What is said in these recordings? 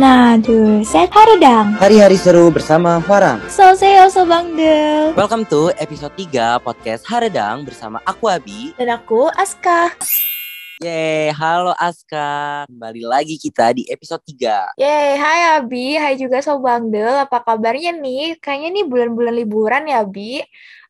Nah, tuh, set haredang. Hari-hari seru bersama Farang. Selesai oso bangdel. Welcome to episode 3 podcast Haredang bersama aku Abi. Dan aku Aska. Yeay, halo Aska. Kembali lagi kita di episode 3. Yeay, hai Abi, hai juga Sobangdel. Apa kabarnya nih? Kayaknya nih bulan-bulan liburan ya, Abi.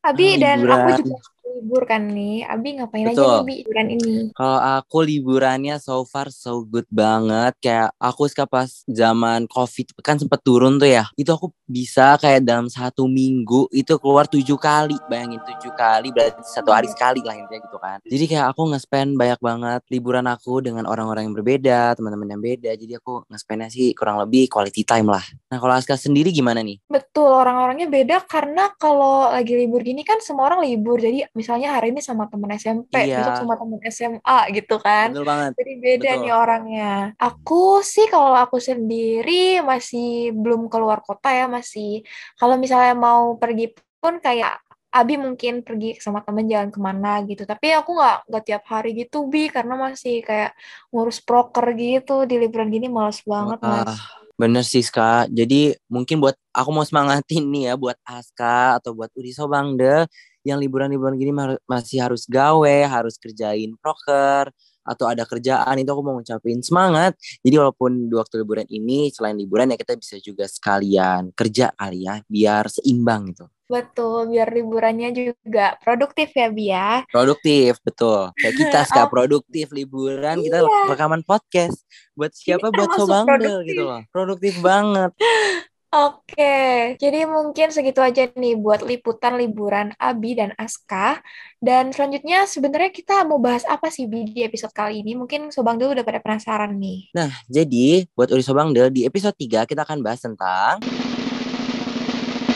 Abi Ah, dan aku juga libur kan nih. Abi ngapain aja Betul. nih, Bi, liburan ini? Kalau aku liburannya so far so good banget. Kayak aku suka pas zaman covid kan sempet turun tuh ya. Itu aku bisa kayak dalam satu minggu itu keluar tujuh kali. Bayangin tujuh kali berarti satu hari sekali lah intinya gitu kan. Jadi kayak aku nge-spend banyak banget liburan aku dengan orang-orang yang berbeda, teman-teman yang beda. Jadi aku nge-spendnya sih kurang lebih quality time lah. Nah kalau Aska sendiri gimana nih? Betul, orang-orangnya beda karena kalau lagi libur gini kan semua orang libur. Jadi misalnya hari ini sama temen SMP, Iya. besok sama temen SMA gitu kan. Betul banget. Jadi beda Betul. nih orangnya. Aku sih kalau aku sendiri masih belum keluar kota ya, masih kalau misalnya mau pergi pun kayak Abi mungkin pergi sama temen jalan ke mana gitu. Tapi aku nggak nggak tiap hari gitu Bi karena masih kayak ngurus proker gitu di liburan gini males banget mas. Bener sih Ska. Jadi mungkin buat aku mau semangatin nih ya buat Aska atau buat Udi Sobangde yang liburan-liburan gini masih harus gawe, harus kerjain proker atau ada kerjaan itu aku mau ngucapin semangat. Jadi walaupun di waktu liburan ini selain liburan ya kita bisa juga sekalian kerja kali ya biar seimbang gitu. Betul, biar liburannya juga produktif ya Bi ya. Produktif, betul. Kayak kita Ska Oh. produktif liburan kita Iya. rekaman podcast. Buat siapa? Buat termasuk Sobangde produktif. gitu loh. Produktif banget. Oke, jadi mungkin segitu aja nih buat liputan liburan Abi dan Aska. Dan selanjutnya sebenarnya kita mau bahas apa sih Bi di episode kali ini? Mungkin Sobang dulu udah pada penasaran nih. Nah, jadi buat Uri Sobangdel di episode 3 kita akan bahas tentang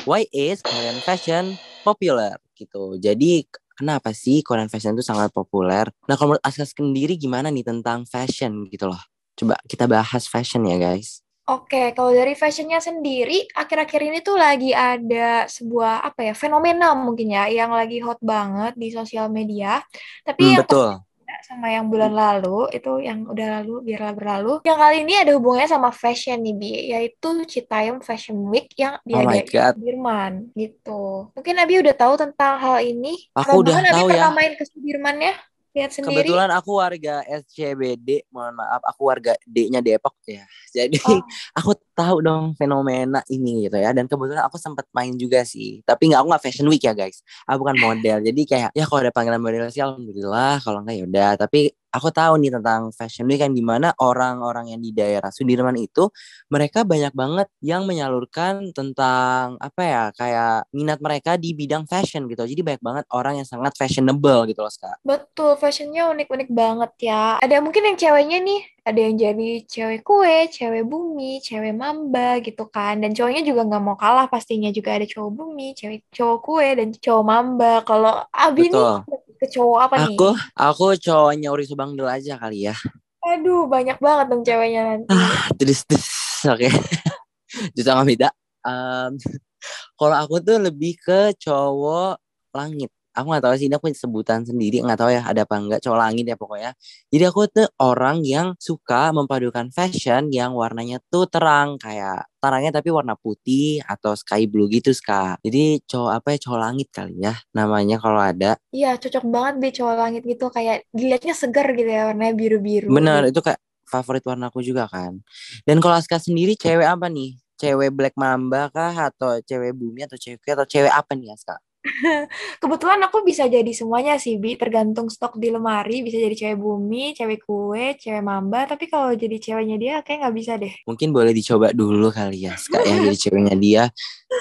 Why is Korean fashion popular gitu. Jadi kenapa sih Korean fashion itu sangat populer? Nah, kalau menurut Aska sendiri gimana nih tentang fashion gitu loh. Coba kita bahas fashion ya, guys. Oke, kalau dari fashionnya sendiri, akhir-akhir ini tuh lagi ada sebuah apa ya fenomena mungkin ya yang lagi hot banget di sosial media. Tapi Hmm, yang betul. sama yang bulan lalu itu yang udah lalu biarlah berlalu. Yang kali ini ada hubungannya sama fashion nih Bi, yaitu Citayam Fashion Week yang Oh diadain God. di Sudirman gitu. Mungkin Abi udah tahu tentang hal ini? Aku udah Rombongan Abi tahu pernah ya. main ke Sudirman ya? Lihat sendiri. Kebetulan aku warga SCBD, mohon maaf, aku warga D-nya Depok ya. Jadi Oh. aku tahu dong fenomena ini gitu ya. Dan kebetulan aku sempat main juga sih. Tapi nggak aku nggak fashion week ya guys. Aku bukan model. Jadi kayak ya kalau ada panggilan model sih alhamdulillah. Kalau nggak ya udah. Tapi aku tahu nih tentang fashion week yang di mana orang-orang yang di daerah Sudirman itu mereka banyak banget yang menyalurkan tentang apa ya kayak minat mereka di bidang fashion gitu. Jadi banyak banget orang yang sangat fashionable gitu loh Ska. Betul, fashionnya unik-unik banget ya. Ada mungkin yang ceweknya nih, ada yang jadi cewek kue, cewek bumi, cewek mamba gitu kan. Dan cowoknya juga nggak mau kalah pastinya juga ada cowok bumi, cewek cowok kue, dan cowok mamba. Kalau Abi nih Betul. lebih ke cowok apa nih? Aku aku cowoknya Uri Subangdel aja kali ya. Aduh, banyak banget dong ceweknya nanti. Ah, terus terus oke. Justru nggak beda. Em, kalau aku tuh lebih ke cowok langit. Aku nggak tahu sih ini aku sebutan sendiri nggak tahu ya ada apa enggak cowok langit ya pokoknya. Jadi aku tuh orang yang suka memadukan fashion yang warnanya tuh terang kayak terangnya tapi warna putih atau sky blue gitu ska. Jadi cowok apa ya cowok langit kali ya namanya kalau ada. Iya, cocok banget deh cowok langit gitu. Kayak dilihatnya segar gitu ya, warnanya biru-biru. Bener, itu kayak favorit warnaku juga kan. Dan kalau Aska sendiri cewek apa nih? Cewek Black Mamba kah? Atau cewek bumi? Atau cewek atau cewek apa nih Aska? Kebetulan aku bisa jadi semuanya sih, Bi. Tergantung stok di lemari. Bisa jadi cewek bumi, cewek kue, cewek mamba. Tapi kalau jadi ceweknya dia kayak nggak bisa deh. Mungkin boleh dicoba dulu kali ya ya jadi ceweknya dia.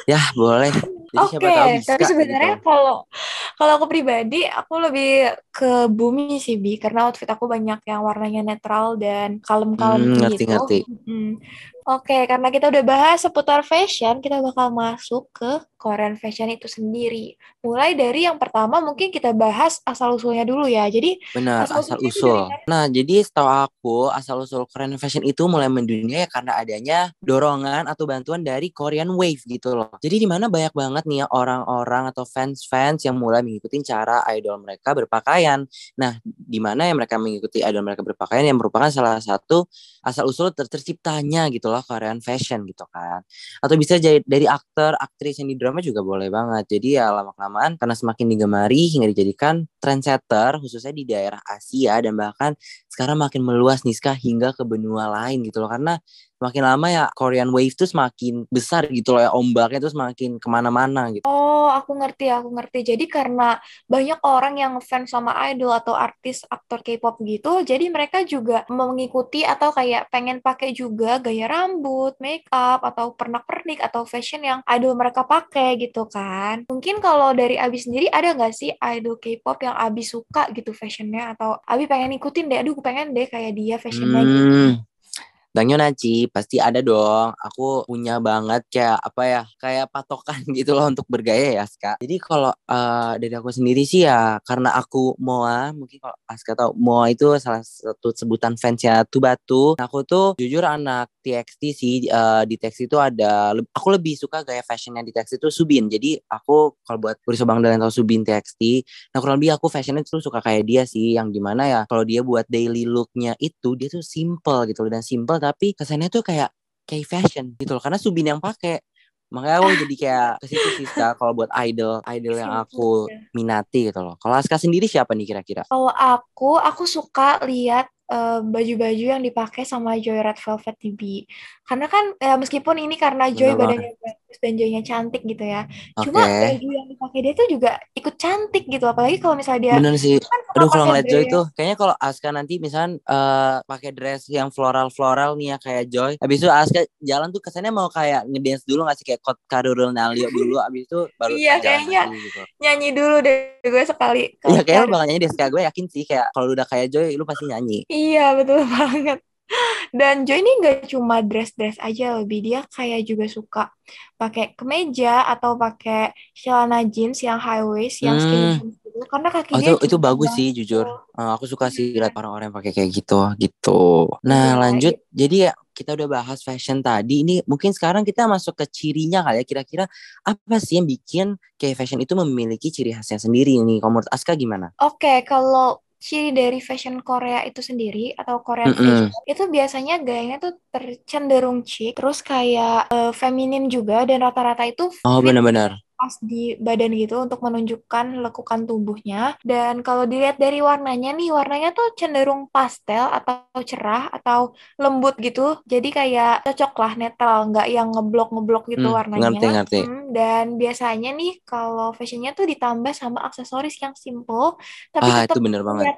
Ya boleh. Oke, bisa tapi sebenarnya gitu. kalau kalau aku pribadi, aku lebih ke bumi sih, Bi. Karena outfit aku banyak yang warnanya netral dan kalem-kalem Hmm, gitu. ngerti-ngerti. Mm. Oke, karena kita udah bahas seputar fashion, kita bakal masuk ke Korean fashion itu sendiri. Mulai dari yang pertama mungkin kita bahas asal-usulnya dulu ya. Jadi Benar, asal asal usulnya usul. dari? Nah, jadi setahu aku asal usul Korean fashion itu mulai mendunia ya karena adanya dorongan atau bantuan dari Korean Wave gitu loh. Jadi di mana banyak banget nih ya orang-orang atau fans-fans yang mulai mengikuti cara idol mereka berpakaian. Nah, di mana yang mereka mengikuti idol mereka berpakaian yang merupakan salah satu asal usul ter- terciptanya gitu loh Korean fashion gitu kan. Atau bisa jadi dari aktor aktris yang di drama juga boleh banget. Jadi ya lama kelamaan karena semakin digemari hingga dijadikan trendsetter khususnya di daerah Asia dan bahkan sekarang makin meluas Niska hingga ke benua lain gitu loh. Karena makin lama ya Korean Wave tuh semakin besar gitu loh ya ombaknya tuh semakin ke mana-mana gitu. Oh, aku ngerti, aku ngerti. Jadi karena banyak orang yang fans sama idol atau artis aktor K-pop gitu, jadi mereka juga mengikuti atau kayak pengen pakai juga gaya rambut, make up atau pernak-pernik atau fashion yang idol mereka pakai gitu kan. Mungkin kalau dari Abi sendiri ada nggak sih idol K-pop yang Abi suka gitu fashionnya atau Abi pengen ikutin deh, aduh pengen deh kayak dia fashionnya gitu. Bang Yonaci pasti ada dong. Aku punya banget kayak apa ya, kayak patokan gitu loh untuk bergaya ya, Aska. Jadi kalau uh, dari aku sendiri sih ya, karena aku Moa, mungkin kalau Aska tahu Moa itu salah satu sebutan fansnya Tubatu. Aku tuh jujur anak TXT sih uh, di TXT itu ada, aku lebih suka gaya fashionnya di TXT itu Subin. Jadi aku kalau buat Buriso Bang Dalen tahu Subin TXT, nah kurang lebih aku fashionnya tuh suka kayak dia sih, yang di mana ya kalau dia buat daily looknya itu dia tuh simple gitu dan simple tapi kesannya tuh kayak kayak fashion gitu loh. Karena Subin yang pakai makanya aku jadi kayak ke situ sih kalau buat idol idol yang aku minati gitu loh. Kalau Aska sendiri siapa nih kira-kira? Kalau aku, aku suka lihat eh, baju-baju yang dipakai sama Joy Red Velvet DB. Karena kan ya meskipun ini karena Joy Bener badannya bagus dan Joynya cantik gitu ya. oke Cuma baju yang dipakai dia tuh juga ikut cantik gitu. Apalagi kalau misalnya dia bener sih kan aduh kalau ngeliat Joy tuh kayaknya kalau Aska nanti misalnya eh pakai dress yang floral floral nih ya kayak Joy habis itu Aska jalan tuh kesannya mau kayak ngedance dulu nggak sih kayak Kot Karurul Nalio dulu habis itu baru Iya, kayaknya gitu nyanyi dulu deh gue sekali. Iya kayaknya bakal nyanyi deh Ska gue yakin sih kayak kalau udah kayak Joy lu pasti nyanyi Iya, betul banget. Dan Joy ini nggak cuma dress-dress aja lebih dia kayak juga suka pakai kemeja atau pakai celana jeans yang high waist yang skinny Hmm. jeans gitu karena kaki Oh dia itu itu bagus sih jujur. Eh, aku suka sih Iya. lihat orang-orang yang pakai kayak gitu gitu. Nah Iya, lanjut, gitu. jadi ya kita udah bahas fashion tadi. Ini mungkin sekarang kita masuk ke cirinya kali ya. Kira-kira apa sih yang bikin kayak fashion itu memiliki ciri khasnya sendiri nih? Kalau menurut Aska gimana? Oke, kalau ciri dari fashion Korea itu sendiri atau Korean Mm-mm. fashion itu biasanya gayanya tuh tercenderung chic, terus kayak eh, feminin juga dan rata-rata itu Oh benar-benar. Pas di badan gitu untuk menunjukkan lekukan tubuhnya. Dan kalau dilihat dari warnanya nih, warnanya tuh cenderung pastel atau cerah atau lembut gitu. Jadi kayak cocok lah netral, nggak yang ngeblok-ngeblok gitu Hmm, warnanya. ngerti ngerti. Hmm, dan biasanya nih kalau fashionnya tuh ditambah sama aksesoris yang simple, tapi Ah tetap itu bener banget.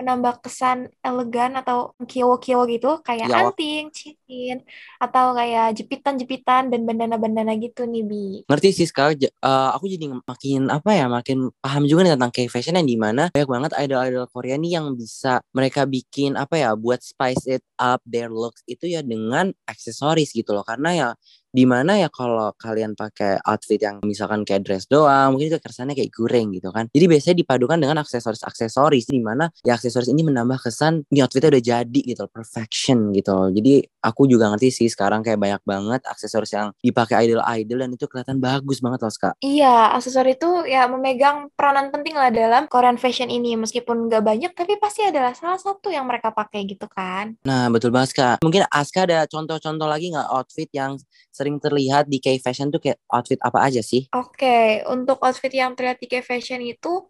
Menambah kesan elegan atau kiwo-kiwo gitu kayak Ya anting, cincin atau kayak jepitan-jepitan dan bandana-bandana gitu nih Bi. ngerti sih sekarang aku jadi makin apa ya makin paham juga nih tentang K fashion yang di mana banyak banget idol-idol Korea nih yang bisa mereka bikin apa ya buat spice it up their looks itu ya dengan aksesoris gitu loh karena ya di mana ya kalau kalian pakai outfit yang misalkan kayak dress doang mungkin kesannya kayak goreng gitu kan jadi biasanya dipadukan dengan aksesoris-aksesoris di mana ya aksesoris ini menambah kesan ini outfitnya udah jadi gitu loh, perfection gitu loh jadi aku juga ngerti sih sekarang kayak banyak banget aksesoris yang dipakai idol-idol dan itu kelihatan bagus banget loh Ska Iya, aksesoris itu ya memegang peranan penting lah dalam Korean fashion ini. Meskipun nggak banyak, tapi pasti adalah salah satu yang mereka pakai gitu kan. Nah, betul banget, Kak. Mungkin Aska ada contoh-contoh lagi nggak outfit yang sering terlihat di K-Fashion tuh kayak outfit apa aja sih? Oke, untuk outfit yang terlihat di K fashion itu,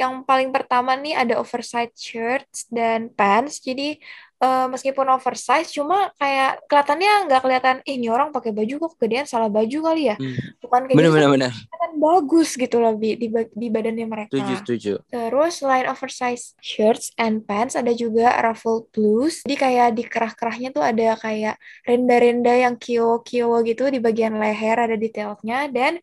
yang paling pertama nih ada oversized shirts dan pants. Jadi eh, meskipun oversize, cuma kayak kelihatannya nggak kelihatan, ih ini orang pakai baju kok kegedean salah baju kali ya. Hmm. Bukan kayak gitu, Bener-bener tapi bener. kelihatan bagus gitu loh di, ba- di badannya mereka. Setuju, setuju. Terus selain oversized shirts and pants ada juga ruffled blues. Jadi kayak di kerah-kerahnya tuh ada kayak renda-renda yang kio-kio gitu di bagian leher ada detailnya dan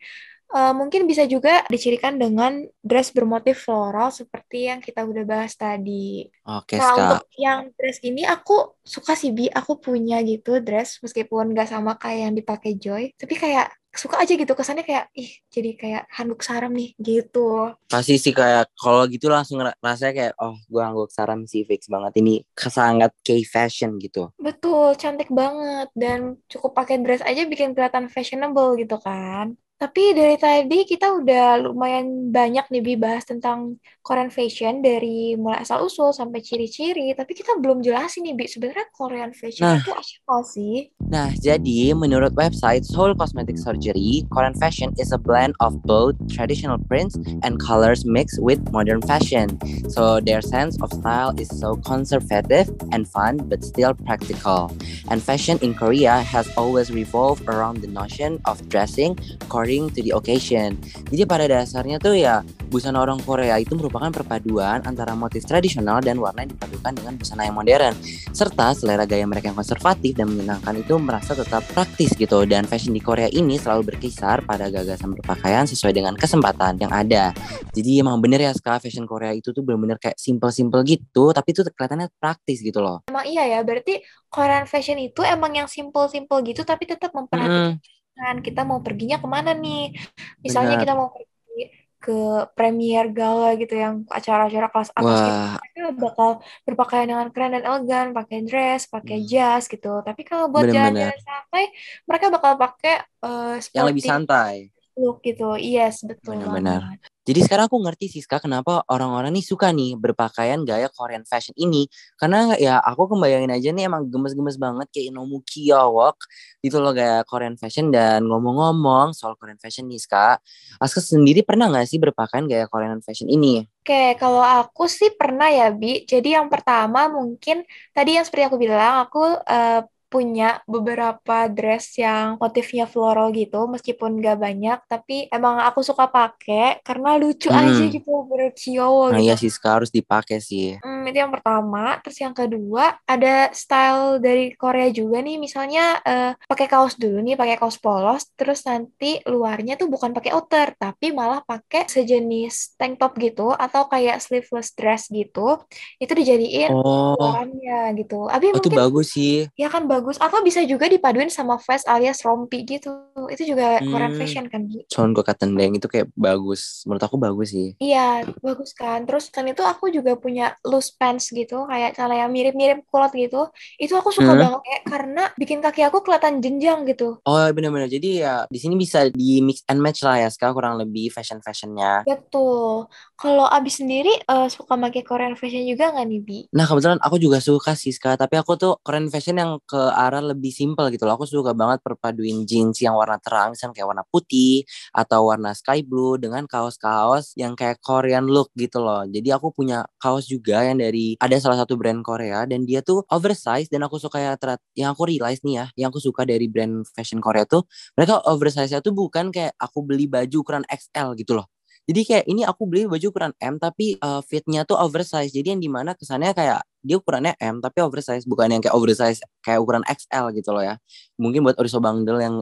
eh, mungkin bisa juga dicirikan dengan dress bermotif floral seperti yang kita udah bahas tadi. Oke, Nah, Ska. untuk yang dress ini aku suka sih Bi, aku punya gitu dress meskipun gak sama kayak yang dipakai Joy, tapi kayak suka aja gitu kesannya kayak ih jadi kayak handuk sarem nih gitu. Pasti sih kayak kalau gitu langsung rasanya kayak oh gua angguk saran sih fix banget ini sangat K-Fashion gitu. Betul, cantik banget dan cukup pakai dress aja bikin kelihatan fashionable gitu kan. Tapi dari tadi kita udah lumayan banyak nih Bi bahas tentang Korean fashion dari mulai asal usul sampai ciri-ciri. Tapi kita belum jelasin nih Bi sebenarnya Korean fashion Nah. itu apa sih? Nah, jadi menurut website Seoul Cosmetic Surgery, Korean fashion is a blend of both traditional prints and colors mixed with modern fashion. So their sense of style is so conservative and fun but still practical. And fashion in Korea has always revolved around the notion of dressing according to the occasion. Jadi pada dasarnya tuh ya busana orang Korea itu merupakan perpaduan antara motif tradisional dan warna yang dipadukan dengan busana yang modern. Serta selera gaya mereka yang konservatif dan menyenangkan itu merasa tetap praktis gitu. Dan fashion di Korea ini selalu berkisar pada gagasan berpakaian sesuai dengan kesempatan yang ada. Jadi emang bener ya Ska, fashion Korea itu tuh bener-bener kayak simple-simple gitu, tapi itu kelihatannya praktis gitu loh. Emang iya ya, berarti Korean fashion itu emang yang simple-simple gitu tapi tetap memperhatikan Mm-mm. kita mau perginya ke mana nih. Misalnya Benar. kita mau pergi ke premier gala gitu yang acara-acara kelas atas gitu. Wah, Mereka bakal berpakaian dengan keren dan elegan, pakai dress, pakai Hmm. jas gitu. Tapi kalau buat jalan-jalan santai, mereka bakal pakai eh, Yang lebih santai. look gitu. Yes, betul Benar-benar. Jadi sekarang aku ngerti sih Ska kenapa orang-orang nih suka nih berpakaian gaya Korean fashion ini. Karena ya aku kebayangin aja nih emang gemes-gemes banget kayak Inomuki Yawok gitu loh gaya Korean fashion. Dan ngomong-ngomong soal Korean fashion nih Ska, Aska sendiri pernah gak sih berpakaian gaya Korean fashion ini? Oke, kalau aku sih pernah ya, Bi. Jadi yang pertama mungkin tadi yang seperti aku bilang, aku eh, punya beberapa dress yang motifnya floral gitu, meskipun gak banyak, tapi emang aku suka pakai karena lucu aja Hmm. gitu, berkiowo Nah gitu. iya sih harus dipakai sih. Hmm, itu yang pertama. Terus yang kedua, ada style dari Korea juga nih. Misalnya eh, pakai kaos dulu nih, pakai kaos polos. Terus nanti luarnya tuh bukan pakai outer, tapi malah pakai sejenis tank top gitu atau kayak sleeveless dress gitu. Itu dijadiin Oh, luarannya gitu. Abi oh itu mungkin bagus sih. ya kan bagus. Atau bisa juga dipaduin sama vest alias rompi gitu. Itu juga Korean Hmm. fashion kan, Bi? Songo Katendeng itu kayak bagus. Menurut aku bagus sih. Iya, bagus kan. Terus kan itu aku juga punya loose pants gitu, kayak celana yang mirip-mirip kulot gitu. Itu aku suka Hmm. banget kayak karena bikin kaki aku kelihatan jenjang gitu. Oh benar-benar. Jadi ya di sini bisa di mix and match lah ya Ska kurang lebih fashion-fashionnya. Betul. Kalau Abi sendiri eh, suka pakai Korean fashion juga nggak nih, Bi? Nah kebetulan aku juga suka sih Ska, tapi aku tuh Korean fashion yang ke arah lebih simple gitu loh. Aku suka banget perpaduin jeans yang warna terang, misalnya kayak warna putih atau warna sky blue dengan kaos-kaos yang kayak Korean look gitu loh. Jadi aku punya kaos juga yang dari ada salah satu brand Korea dan dia tuh oversize dan aku suka yang terat, yang aku realize nih ya, yang aku suka dari brand fashion Korea tuh mereka oversize-nya tuh bukan kayak aku beli baju ukuran XL gitu loh. Jadi kayak ini aku beli baju ukuran M tapi uh, fitnya tuh oversize. Jadi yang di mana kesannya kayak dia ukurannya M tapi oversize bukan yang kayak oversize kayak ukuran XL gitu loh ya. Mungkin buat Oriso Bangdel yang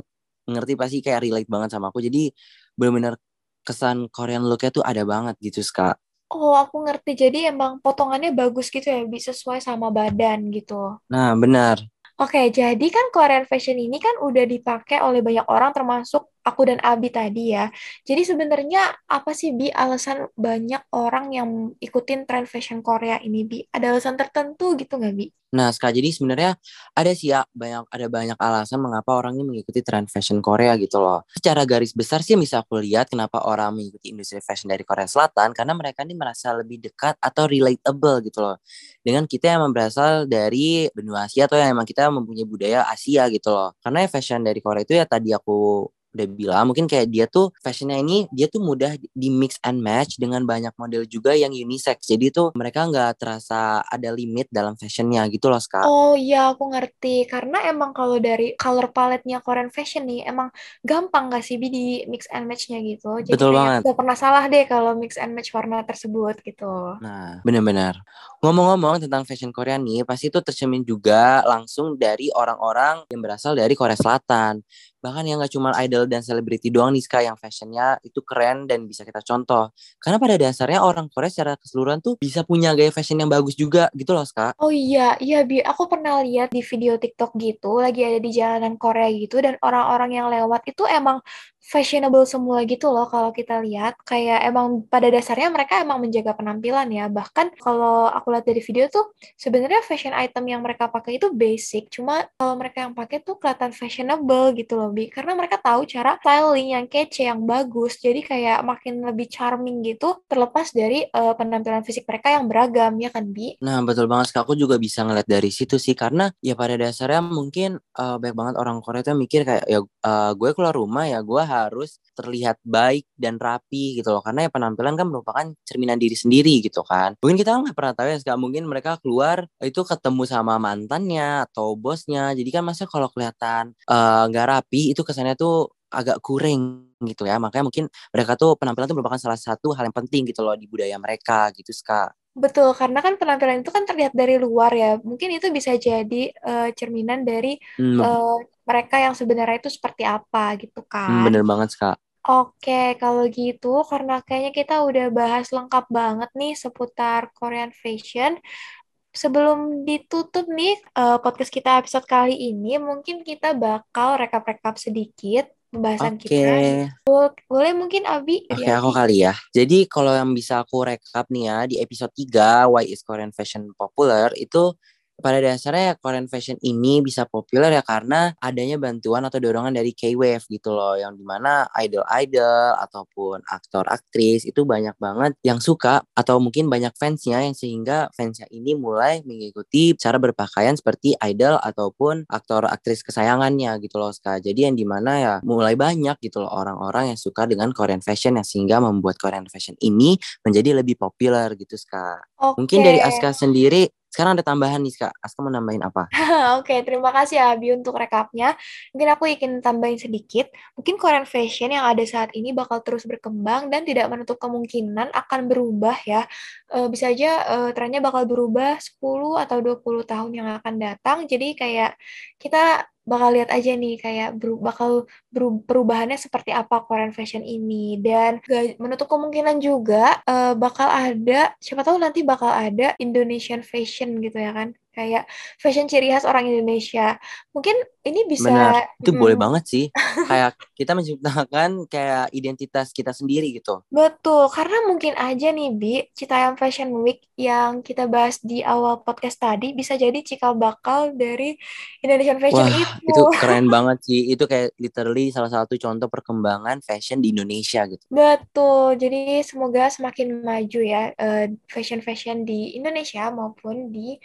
ngerti pasti kayak relate banget sama aku. Jadi benar-benar kesan Korean looknya tuh ada banget gitu Ska. Oh, aku ngerti. Jadi emang potongannya bagus gitu ya, bisa sesuai sama badan gitu. Nah benar. Oke, jadi kan Korean fashion ini kan udah dipakai oleh banyak orang termasuk aku dan Abi tadi ya. Jadi sebenarnya apa sih Bi alasan banyak orang yang ikutin tren fashion Korea ini Bi? Ada alasan tertentu gitu nggak Bi? Nah, Ska, jadi sebenarnya ada sih ya banyak ada banyak alasan mengapa orang ini mengikuti tren fashion Korea gitu loh. Secara garis besar sih bisa aku lihat kenapa orang mengikuti industri fashion dari Korea Selatan karena mereka ini merasa lebih dekat atau relatable gitu loh. Dengan kita yang berasal dari benua Asia atau yang emang kita mempunyai budaya Asia gitu loh. Karena fashion dari Korea itu ya tadi aku udah bilang mungkin kayak dia tuh fashionnya ini dia tuh mudah di mix and match dengan banyak model juga yang unisex jadi tuh mereka nggak terasa ada limit dalam fashionnya gitu loh Ska. Oh iya, aku ngerti. Karena emang kalau dari color palette-nya Korean fashion nih, emang gampang gak sih Bi di mix and match-nya gitu. Jadi Betul banget. gak pernah salah deh kalau mix and match warna tersebut gitu. Nah, benar-benar. Ngomong-ngomong tentang fashion Korea nih, pasti itu tercermin juga langsung dari orang-orang yang berasal dari Korea Selatan. Bahkan yang gak cuma idol dan selebriti doang nih, Ska, yang fashionnya itu keren dan bisa kita contoh. Karena pada dasarnya orang Korea secara keseluruhan tuh bisa punya gaya fashion yang bagus juga gitu loh, Ska. Oh iya, iya Bi, aku pernah lihat di video TikTok gitu, lagi ada di jalanan Korea gitu, dan orang-orang yang lewat itu emang fashionable semua gitu loh kalau kita lihat. Kayak emang pada dasarnya mereka emang menjaga penampilan ya. Bahkan kalau aku lihat dari video tuh sebenarnya fashion item yang mereka pakai itu basic. Cuma kalau mereka yang pakai tuh kelihatan fashionable gitu loh bi. Karena mereka tahu cara styling yang kece yang bagus. Jadi kayak makin lebih charming gitu terlepas dari uh, penampilan fisik mereka yang beragam ya kan bi? Nah betul banget aku juga bisa ngeliat dari situ sih. Karena ya pada dasarnya mungkin uh, banyak banget orang Korea tuh mikir kayak ya uh, gue keluar rumah ya gue harus terlihat baik dan rapi gitu loh. Karena ya penampilan kan merupakan cerminan diri sendiri gitu kan. Mungkin kita nggak pernah tahu ya sekarang mungkin mereka keluar itu ketemu sama mantannya atau bosnya. Jadi kan masa kalau kelihatan eh, nggak uh, rapi itu kesannya tuh agak kurang gitu ya. Makanya mungkin mereka tuh penampilan tuh merupakan salah satu hal yang penting gitu loh di budaya mereka gitu ska. Betul, karena kan penampilan itu kan terlihat dari luar ya. Mungkin itu bisa jadi uh, cerminan dari hmm. uh, mereka yang sebenarnya itu seperti apa gitu kan. Hmm, bener banget, Kak. Oke, kalau gitu karena kayaknya kita udah bahas lengkap banget nih seputar Korean fashion. Sebelum ditutup nih uh, podcast kita episode kali ini, mungkin kita bakal rekap-rekap sedikit pembahasan okay. kita. Boleh mungkin Abi? Oke, okay, aku kali ya. Jadi kalau yang bisa aku rekap nih ya di episode 3 Why is Korean Fashion Popular itu pada dasarnya ya Korean fashion ini bisa populer ya karena adanya bantuan atau dorongan dari K-Wave gitu loh yang di mana idol-idol ataupun aktor aktris itu banyak banget yang suka atau mungkin banyak fansnya yang sehingga fansnya ini mulai mengikuti cara berpakaian seperti idol ataupun aktor aktris kesayangannya gitu loh Ska jadi yang di mana ya mulai banyak gitu loh orang-orang yang suka dengan Korean fashion yang sehingga membuat Korean fashion ini menjadi lebih populer gitu Ska okay. mungkin dari Aska sendiri sekarang ada tambahan nih Kak. Aska mau nambahin apa? Oke, okay, terima kasih Abi untuk rekapnya. Mungkin aku ingin tambahin sedikit. Mungkin Korean fashion yang ada saat ini bakal terus berkembang dan tidak menutup kemungkinan akan berubah ya. E, bisa aja e, trennya bakal berubah 10 atau 20 tahun yang akan datang. Jadi kayak kita bakal lihat aja nih kayak ber, bakal ber, perubahannya seperti apa Korean fashion ini. Dan gak menutup kemungkinan juga uh, bakal ada siapa tahu nanti bakal ada Indonesian fashion gitu ya kan kayak fashion ciri khas orang Indonesia. Mungkin ini bisa Benar. Itu hmm. boleh banget sih. kayak kita menciptakan kayak identitas kita sendiri gitu. Betul, karena mungkin aja nih Bi, Citayam Fashion Week yang kita bahas di awal podcast tadi bisa jadi cikal bakal dari Indonesian Fashion Wah, itu. itu keren banget sih. Itu kayak literally salah satu contoh perkembangan fashion di Indonesia gitu. Betul. Jadi semoga semakin maju ya uh, fashion-fashion di Indonesia maupun di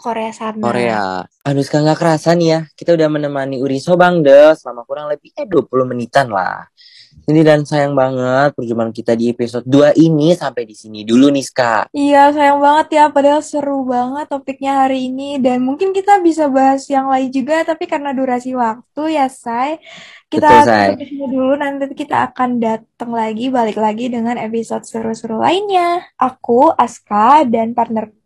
Korea sana. Korea. Aduh sekarang gak kerasa nih ya. Kita udah menemani Uri Sobang deh selama kurang lebih eh 20 menitan lah. Ini dan sayang banget perjumpaan kita di episode 2 ini sampai di sini dulu nih Ska. Iya sayang banget ya padahal seru banget topiknya hari ini dan mungkin kita bisa bahas yang lain juga tapi karena durasi waktu ya Say. Kita Betul, sini dulu nanti kita akan datang lagi balik lagi dengan episode seru-seru lainnya. Aku Aska dan partnerku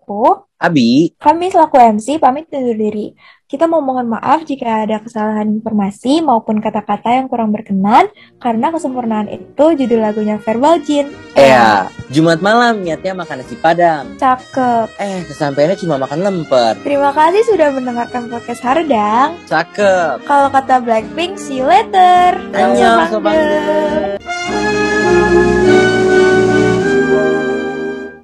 Abi. Kami selaku MC pamit undur diri. Kita mau mohon maaf jika ada kesalahan informasi maupun kata-kata yang kurang berkenan karena kesempurnaan itu judul lagunya Verbal Jin. Iya, Jumat malam niatnya makan nasi padang. Cakep. Eh, kesampaiannya cuma makan lemper. Terima kasih sudah mendengarkan podcast Hardang. Cakep. Kalau kata Blackpink, see you later. Annyeong, sobat.